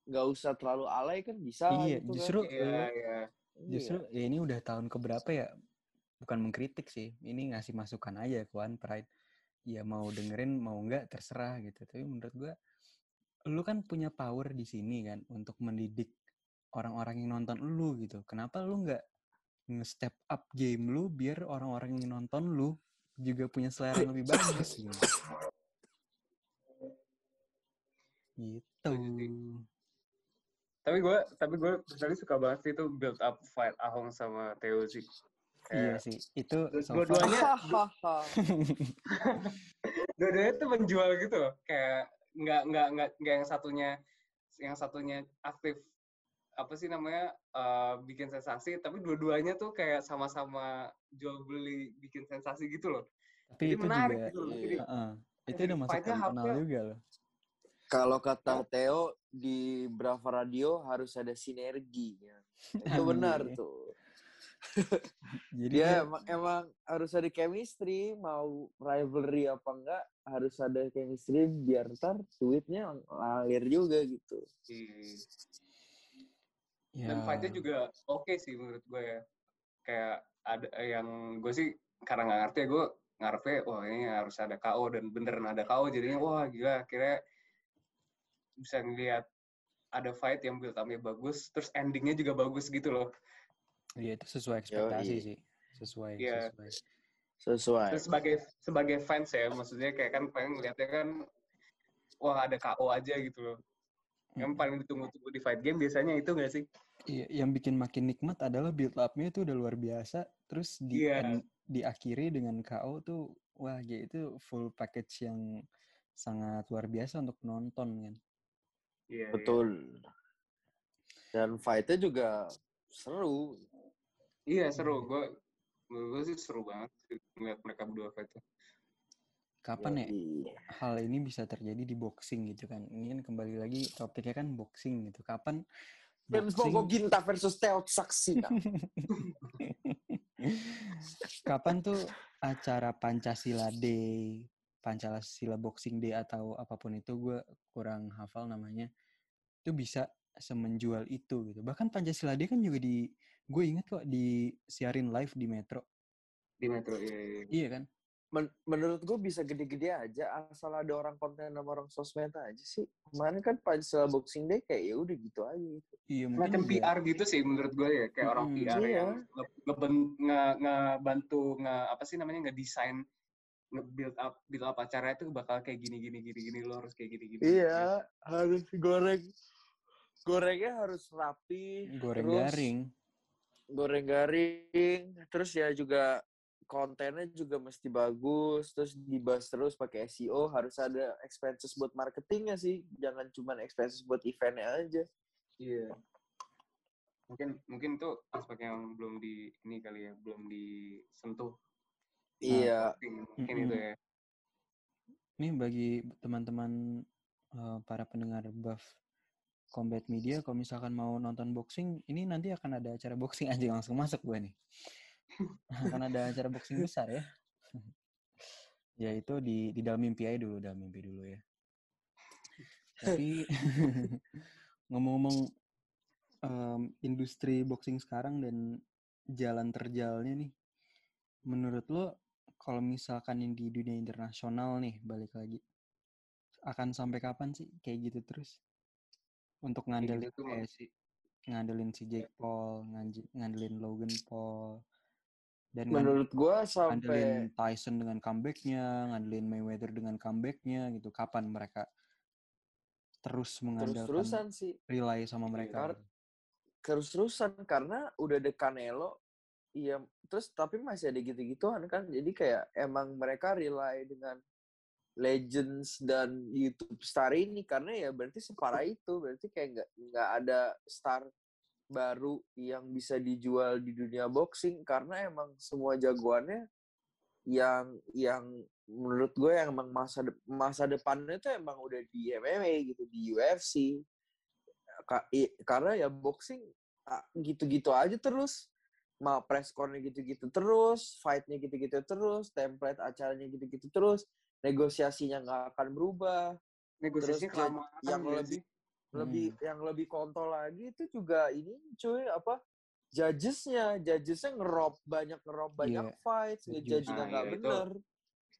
nggak usah terlalu alay kan bisa Iya, gitu justru kan. Iya iya. Justru ya ini udah tahun keberapa ya? Bukan mengkritik sih, ini ngasih masukan aja ke One Pride. Ya mau dengerin mau enggak terserah gitu. Tapi menurut gua lu kan punya power di sini kan untuk mendidik orang-orang yang nonton lu gitu. Kenapa lu nggak nge-step up game lu biar orang-orang yang nonton lu juga punya selera yang lebih bagus gitu. Gitu. Tapi gue tapi gue suka banget sih itu build up fight Ahong sama Theo sih. Iya sih. Itu so dua-duanya dua-duanya tuh menjual gitu loh. Kayak nggak nggak nggak nggak yang satunya yang satunya aktif apa sih namanya eh, bikin sensasi tapi dua-duanya tuh kayak sama-sama jual beli bikin sensasi gitu loh. tapi Jadi itu menarik juga gitu loh. Iya. Jadi Heeh. itu jadi udah masuk harusnya- juga loh. Kalau kata Theo di Brava Radio harus ada sinergi ya. Itu benar Iya. tuh. Jadi dia- emang, emang harus ada chemistry, mau rivalry apa enggak harus ada chemistry biar ntar duitnya ngalir juga gitu. Iya. ya, Dan fight-nya juga oke sih menurut gue ya. Kayak ada yang gue sih karena nggak ngerti ya gue ngarepnya wah ini harus ada KO dan beneran ada KO jadinya wah gila akhirnya bisa ngeliat ada fight yang build up-nya bagus terus endingnya juga bagus gitu loh. Iya itu sesuai ekspektasi Yoi. sih. Sesuai, Iya. sesuai. Sesuai. Terus sebagai sebagai fans ya maksudnya kayak kan pengen ngeliatnya kan wah ada KO aja gitu loh. Yang Mm. paling ditunggu-tunggu di fight game biasanya itu nggak sih? Iya, yang bikin makin nikmat adalah build up-nya itu udah luar biasa. Terus di Iya. end- diakhiri dengan KO tuh wah ya itu full package yang sangat luar biasa untuk penonton kan. Iya. iya. Betul. Dan fight-nya juga seru. Iya seru, gue menurut gue sih seru banget ngeliat mereka berdua tuh. Kapan ya Yoi. hal ini bisa terjadi di boxing gitu kan? Ini kan kembali lagi topiknya kan boxing gitu. Kapan James boxing Bogo Ginta versus Theo Saksina. Kapan tuh acara Pancasila Day, Pancasila Boxing Day atau apa pun itu gue kurang hafal namanya. Itu bisa semenjual itu gitu. Bahkan Pancasila Day kan juga di gue inget kok disiarin live di Metro. di Metro. Iya, iya. Iya kan? Men- menurut gue bisa gede-gede aja asal ada orang konten sama orang sosmed aja sih. Kemarin kan Pancasila Boxing Day kayak ya udah gitu aja gitu. Iya Macam juga- PR gitu sih menurut gue ya, kayak orang Mm-mm. PR Iya. yang nge- ngeben- nge- apa sih namanya ngedesain nge-build up build up acara itu bakal kayak gini gini gini gini lo harus kayak gini gini. Iya, harus goreng. Gorengnya harus rapi. goreng terus garing. Goreng garing. Terus ya juga kontennya juga mesti bagus. Terus dibahas terus pakai SEO. Harus ada expenses buat marketingnya sih. Jangan cuma expenses buat eventnya aja. Iya. Mungkin mungkin itu aspek yang belum di ini kali ya, belum disentuh. Iya. Mungkin Mm-mm. itu ya. Nih bagi teman-teman eh, para pendengar buff Combat Media, kalau misalkan mau nonton boxing, ini nanti akan ada acara boxing aja langsung masuk gue nih. akan ada acara boxing besar ya. ya itu di di dalam mimpi aja dulu, dalam mimpi dulu ya. Tapi ngomong-ngomong em, industri boxing sekarang dan jalan terjalnya nih, menurut lo kalau misalkan yang di dunia internasional nih balik lagi akan sampai kapan sih kayak gitu terus untuk ngandelin gitu kayak si ngandelin si Jake Paul ngandelin Logan Paul dan Menurut gua ngandelin sampai Tyson dengan comebacknya ngandelin Mayweather dengan comebacknya gitu kapan mereka terus mengandalkan terus-terusan sih. rely sama mereka Kar- gitu? terus-terusan karena udah ada Canelo iya terus tapi masih ada gitu-gituan kan jadi kayak emang mereka rely dengan legends dan YouTube star ini karena ya berarti separah itu. Berarti kayak nggak nggak ada star baru yang bisa dijual di dunia boxing karena emang semua jagoannya yang yang menurut gue yang emang masa de masa depannya itu emang udah di MMA gitu di UFC karena ya boxing gitu-gitu aja terus. Mau press corner gitu-gitu terus fightnya gitu-gitu terus template acaranya gitu-gitu terus negosiasinya nggak akan berubah. Negosiasi Terus yang lebih sih. lebih Hmm. yang lebih kontol lagi itu juga ini cuy apa judgesnya judgesnya ngerop banyak ngerop banyak Iya, fights judgingnya Nah, nggak iya, itu- bener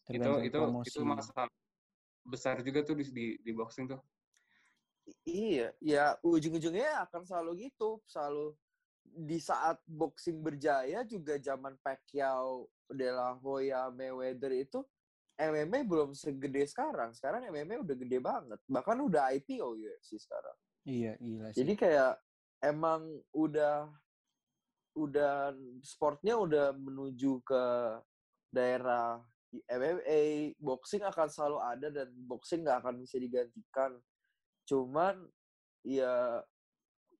Itu itu promosi. itu masalah besar juga tuh di di, di boxing tuh. I- iya ya ujung-ujungnya akan selalu gitu selalu di saat boxing berjaya juga zaman Pacquiao De La Hoya Mayweather itu MMA belum segede sekarang sekarang MMA udah gede banget bahkan udah IPO UFC sekarang Iya, gila sih. Jadi kayak emang udah udah sportnya udah menuju ke daerah MMA, boxing akan selalu ada dan boxing nggak akan bisa digantikan. Cuman ya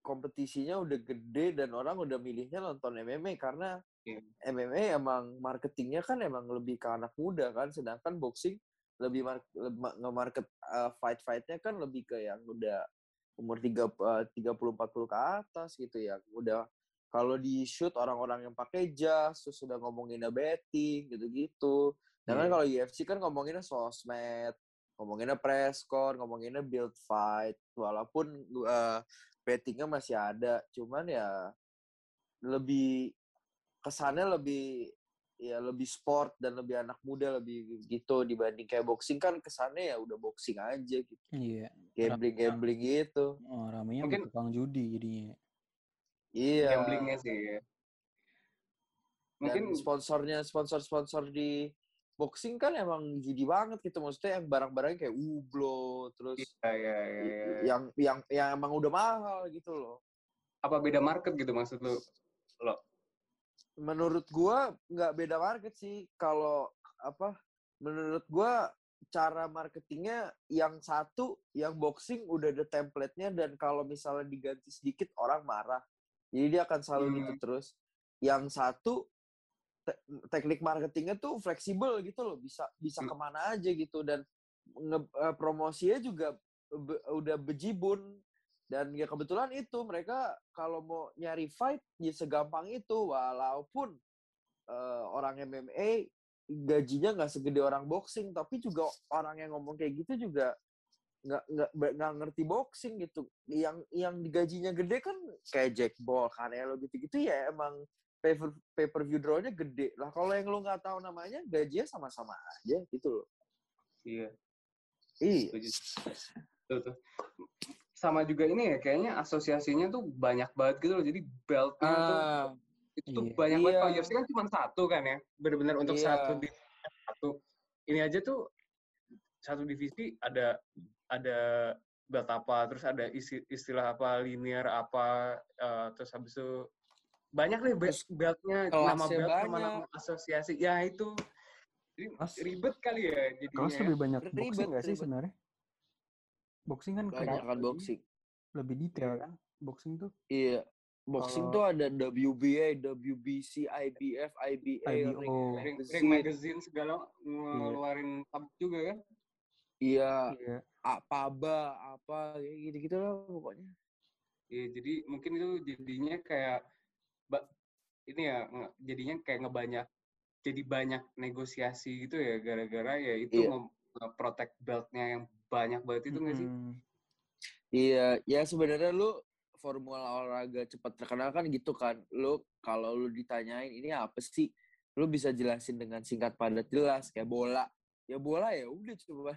kompetisinya udah gede dan orang udah milihnya nonton MMA karena Iya. MMA emang marketingnya kan emang lebih ke anak muda kan, sedangkan boxing lebih mar nge-market uh, fight-fightnya kan lebih ke yang udah umur tiga eh, puluh empat puluh ke atas gitu ya. Udah kalau di shoot orang-orang yang pakai jas terus sudah ngomonginnya betting gitu-gitu. Jangan Iya. kalau UFC kan ngomonginnya sosmed, ngomonginnya press con, ngomonginnya build fight. Walaupun uh, bettingnya masih ada, cuman ya lebih kesannya lebih ya lebih sport dan lebih anak muda lebih gitu dibanding kayak boxing kan kesannya ya udah boxing aja gitu Iya. gambling gambling gitu Oh, ramenya Mungkin- tukang judi jadinya. iya Gamblingnya sih ya. mungkin Mungkin sponsornya sponsor sponsor di boxing kan emang judi banget gitu maksudnya yang barang-barangnya kayak ublo terus iya iya iya. iya. yang yang yang emang udah mahal gitu loh Apa beda market gitu maksud lu? Lo. menurut gua nggak beda market sih kalau apa menurut gua cara marketingnya yang satu yang boxing udah ada template-nya dan kalau misalnya diganti sedikit orang marah jadi dia akan selalu Hmm. gitu terus yang satu te- teknik marketingnya tuh fleksibel gitu loh bisa bisa Hmm. ke mana aja gitu. Dan nge- eh, promosinya juga be- udah bejibun. Dan ya kebetulan itu mereka kalau mau nyari fight ya segampang itu. Walaupun eh, orang MMA gajinya nggak segede orang boxing tapi juga orang yang ngomong kayak gitu juga nggak nggak nggak ngerti boxing gitu. Yang yang gajinya gede kan kayak Jack Paul Canelo gitu-gitu ya emang pay per, pay per view draw-nya gede lah kalau yang lu nggak tahu namanya gajinya sama-sama aja gitu loh Iya. iya Setuju. Tuh, tuh. Sama juga ini ya kayaknya asosiasinya tuh banyak banget gitu loh. Jadi beltnya tuh ah itu tuh Iya. banyak banget. Kalau Iya. UFC kan cuma satu kan ya. Benar-benar untuk Iya. satu di satu. Ini aja tuh satu divisi ada ada belt apa, terus ada isi- istilah apa, linear apa, eh, terus habis itu banyak Terus beltnya, nama belt sama nama asosiasi. Ya itu. Jadi Kelas, ribet kali ya jadinya. kelas lebih banyak Ribet, boxing nggak sih sebenarnya? Boxing kan banyak kayak kan boxing lebih detail kan? Boxing tuh Iya. Boxing Kalau- tuh ada WBA, WBC, IBF, IBA, IBO. ring, ring, ring magazine. segala ngeluarin tab juga kan Iya, Iya. apa apa kayak gitu-gitu lah pokoknya. Iya, jadi mungkin itu jadinya kayak ini ya jadinya kayak ngebanyak jadi banyak negosiasi gitu ya gara-gara ya itu Iya. nge-protect beltnya yang banyak banget itu nggak sih? Iya, ya sebenarnya lu formula olahraga cepat terkenal kan gitu kan. Lu kalau lu ditanyain ini apa sih? Lu bisa jelasin dengan singkat padat jelas kayak bola. Ya bola ya udah coba.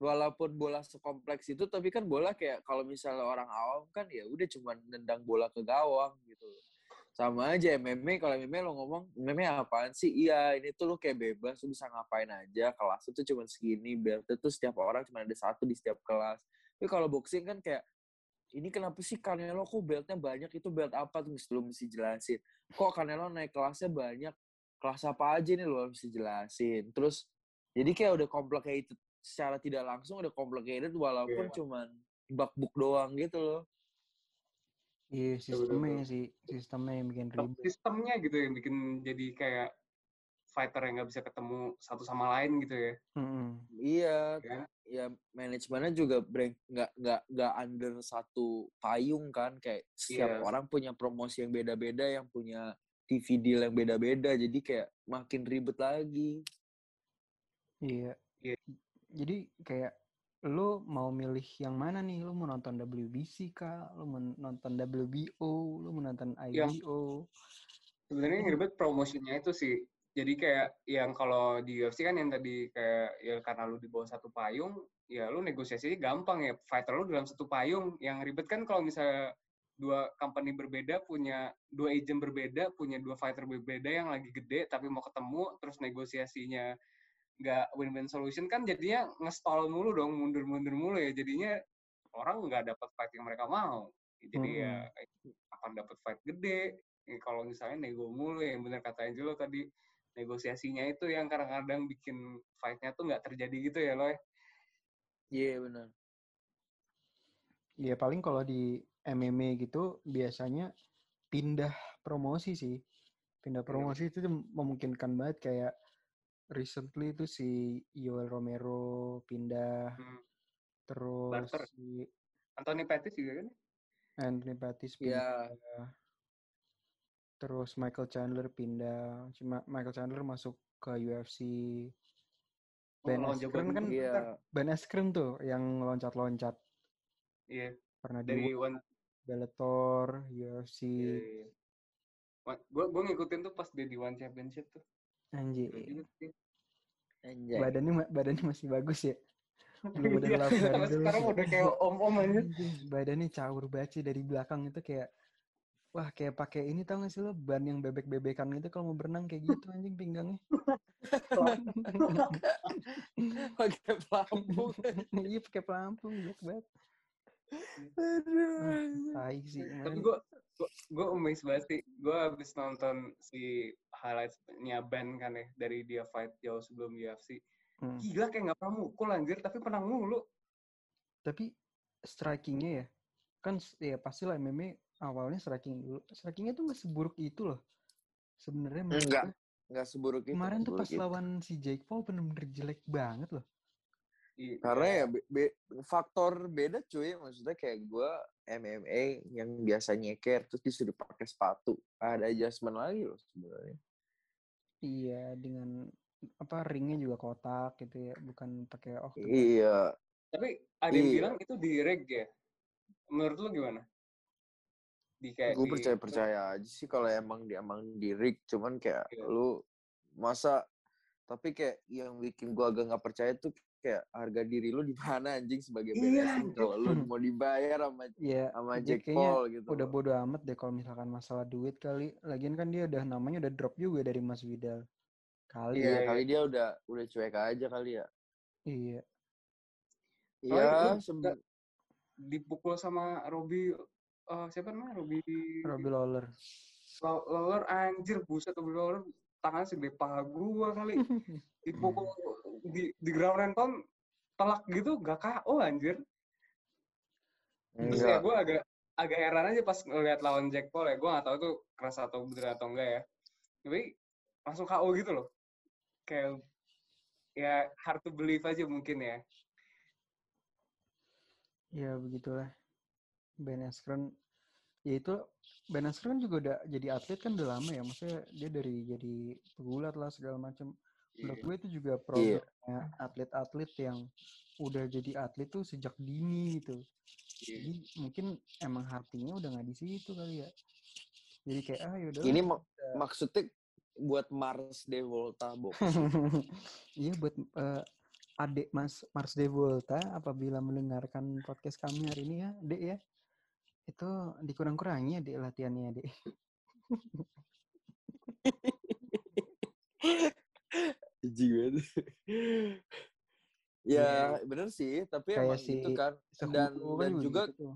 Walaupun bola sekompleks itu tapi kan bola kayak kalau misalnya orang awam kan ya udah cuma nendang bola ke gawang gitu. Sama aja MMA kalau MMA lo ngomong MMA apaan sih? Iya, ini tuh lu kayak bebas, lu bisa ngapain aja. Kelas itu cuma segini, belt itu setiap orang cuma ada satu di setiap kelas. Tapi kalau boxing kan kayak ini kenapa sih Canelo kok beltnya banyak itu belt apa tuh lu mesti jelasin kok Canelo naik kelasnya banyak kelas apa aja nih lu mesti jelasin terus jadi kayak udah complicated secara tidak langsung udah complicated walaupun Iya. cuman bak book doang gitu loh Iya Betul, sistemnya sih, sistemnya yang bikin ribet. sistemnya gitu yang bikin jadi kayak fighter yang nggak bisa ketemu satu sama lain gitu ya. Mm-mm. iya Ya. ya manajemennya juga break nggak nggak nggak under satu payung kan kayak setiap Iya. orang punya promosi yang beda-beda yang punya TV deal yang beda-beda jadi kayak makin ribet lagi Iya. Iya. Jadi kayak lu mau milih yang mana nih? Lu mau nonton WBC kah? Lu mau nonton WBO? Lu mau nonton IBO? Sebenarnya yang ribet promotionnya itu sih. Jadi kayak yang kalau di UFC kan yang tadi kayak ya karena lu di bawah satu payung, ya lu negosiasinya gampang ya. Fighter lu dalam satu payung. Yang ribet kan kalau misalnya dua company berbeda punya dua agent berbeda, punya dua fighter berbeda yang lagi gede tapi mau ketemu terus negosiasinya nggak win-win solution kan jadinya nge-stall mulu dong, mundur-mundur mulu ya. Jadinya orang nggak dapat fight yang mereka mau. Jadi ya akan dapat fight gede. Ya, kalau misalnya nego mulu yang benar kata Angelo tadi negosiasinya itu yang kadang-kadang bikin fight-nya tuh nggak terjadi gitu ya loh. iya benar Ya paling kalau di MMA gitu biasanya pindah promosi sih. Pindah promosi itu memungkinkan banget kayak recently itu si Yoel Romero pindah Hmm. terus Barter. si Anthony Pettis juga kan? Anthony Pettis pindah. ya Terus Michael Chandler pindah. Cuma Michael Chandler masuk ke UFC. Ben Oh, lawan Askren kan dulu. iya Ben Askren tuh yang loncat-loncat. Iya, Pernah di dari one Bellator, UFC. iya. Gue gue ngikutin tuh pas dia di One Championship tuh. Anjir. Anjay Badannya badannya masih bagus ya. Belum ada Iya, lap dari sampai dulu. sekarang udah kayak om-om aja. Badannya caur banget sih dari belakang itu kayak Wah kayak pakai ini tau gak sih lo ban yang bebek-bebekan gitu kalau mau berenang kayak gitu anjing pinggangnya. pakai pelampung iya pakai pelampung jelek banget. Aduh Tai sih. Tapi gue gue amazed banget sih. Gue abis nonton si highlights-nya Ben kan ya dari dia fight jauh sebelum UFC. Hmm. Gila kayak nggak pernah mukul anjir, tapi pernah mulu. Tapi strikingnya ya kan ya pastilah MMA awalnya striking dulu. Strikingnya tuh nggak seburuk itu loh. Sebenarnya Enggak. gue. nggak seburuk itu Kemarin tuh pas itu. lawan si Jake Paul bener-bener jelek banget loh. Iya. karena ya be- be- faktor beda cuy maksudnya kayak gue MMA yang biasa nyeker terus disuruh pakai sepatu ada adjustment lagi loh sebenarnya Iya dengan apa ringnya juga kotak gitu ya, bukan pakai oh iya Tapi ada yang Iya. bilang itu di reg ya. Menurut lu gimana? Di kayak gue percaya percaya aja sih kalau emang di emang di rig cuman kayak Iya. lu masa tapi kayak yang bikin gue agak nggak percaya tuh kayak harga diri lu di mana anjing sebagai Iya, BDSM kalau lu mau dibayar sama ya sama Jack kayaknya Paul gitu udah bodo amat deh kalau misalkan masalah duit kali. Lagian kan dia udah namanya udah drop juga dari Mas Widal. Kali iya Iya, kali dia udah udah cuek aja kali ya Iya. Soalnya iya lu sebe- nggak dipukul sama Robi eh, siapa namanya Robi Robbie Lawler. Law- Lawler anjir buset Robi Lawler tangan segede paha gua kali. Dipukul di di ground and pound telak gitu gak KO anjir. Terus enggak. kayak gue agak agak heran aja pas ngeliat lawan Jack Paul ya. Gue gak tahu itu keras atau bener atau enggak ya. Tapi langsung KO gitu loh. Kayak ya hard to believe aja mungkin ya. Ya begitulah. Ben Askren ya itu Ben Askren juga udah jadi atlet kan udah lama ya. Maksudnya dia dari jadi pegulat lah segala macam. Menurut Iya. gue itu juga problemnya atlet-atlet yang udah jadi atlet tuh sejak dini gitu. Iya. Jadi mungkin emang hatinya udah nggak di situ kali ya. Jadi kayak ah yaudah. ini mak- maksudnya buat Mars de Volta box iya buat eh, adik Mas Mars De Volta apabila mendengarkan podcast kami hari ini ya, Dek ya. Itu dikurang-kurangi ya Dek latihannya, Dek. Jijik ya bener sih, tapi Kayak emang si itu kan. Dan dan juga gitu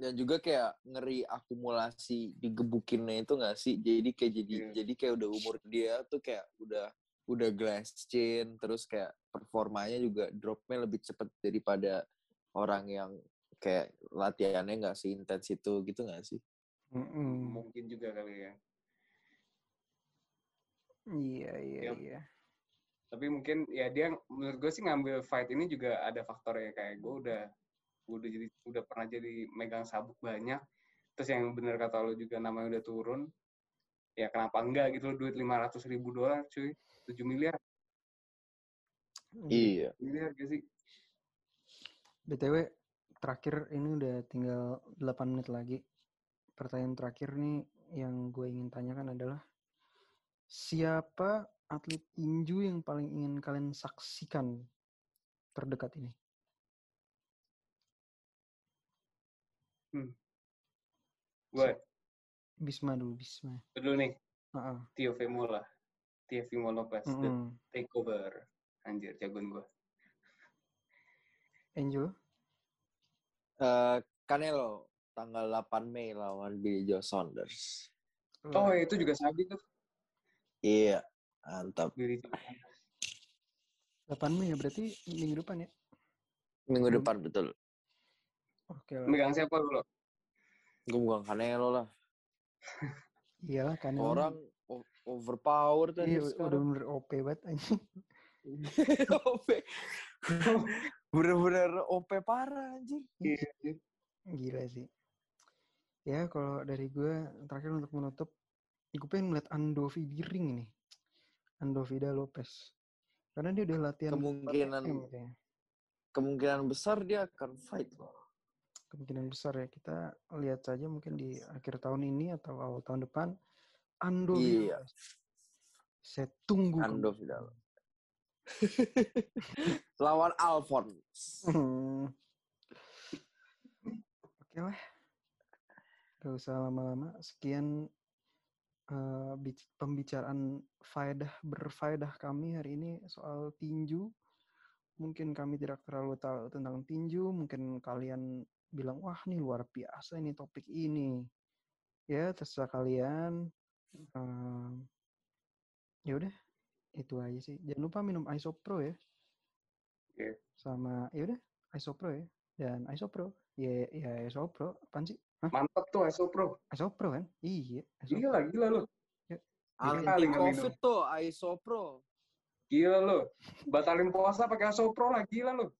dan juga kayak ngeri akumulasi digebukinnya itu nggak sih? Jadi kayak jadi Iya. jadi kayak udah umur dia tuh kayak udah udah glass chin terus kayak performanya juga dropnya lebih cepet daripada orang yang kayak latihannya nggak seintens itu gitu nggak sih Mm-mm. Mungkin juga kali ya. Iya iya Yap. iya. Tapi mungkin ya dia menurut gue sih ngambil fight ini juga ada faktornya kayak gue udah gue udah jadi udah pernah jadi megang sabuk banyak. Terus yang bener kata lo juga namanya udah turun. Ya kenapa enggak gitu loh duit 500 ribu dolar cuy. 7 miliar. iya Miliar gak sih? BTW terakhir ini udah tinggal 8 menit lagi. Pertanyaan terakhir nih yang gue ingin tanyakan adalah siapa atlet tinju yang paling ingin kalian saksikan terdekat ini? Gue Bisma dulu, Bisma. dulu nih Heeh. Tio Vemo lah. Tio Vemo Lopez. The Mm-mm. Takeover. Anjir, jagoan gue. Angel? Eh, Canelo tanggal 8 Mei lawan Billy Joe Saunders Oh itu juga Sabi tuh. iya mantap Billy 8 Mei ya berarti minggu depan ya? minggu Hmm. depan betul Oke lah. Megang siapa dulu? gue bukan Canelo lah Iyalah kan orang overpower tuh iya, udah bener OP banget anjing. OP. Bener-bener OP parah anjir. Gila sih. Ya kalau dari gue terakhir untuk menutup, gue pengen melihat Andovi di ring ini. Andovida Lopez. Karena dia udah latihan Kemungkinan- 4 M. Kemungkinan besar dia akan fight loh. Kemungkinan besar ya. Kita lihat saja mungkin di akhir tahun ini atau awal tahun depan. Andovi Iya. Lopez. Saya tunggu. Ando Vidal. Lawan Alphonse. Hmm. Oke lah. Gak usah lama-lama. Sekian bic- pembicaraan faedah berfaedah kami hari ini soal tinju. Mungkin kami tidak terlalu tahu tentang tinju. Mungkin kalian bilang, wah nih luar biasa ini topik ini. Ya, terserah kalian. Em, ya udah, itu aja sih. Jangan lupa minum Isopro ya. Oke. Sama, ya udah, Isopro ya. Dan Isopro, ya, ya Isopro, apaan sih? Hah? Mantap tuh Iso Pro. Isopro kan? Iya, Isopro. Gila, gila lu. Anti kali nggak Covid tuh Isopro. Gila lu. Batalin puasa pakai Iso Pro lah, gila lu.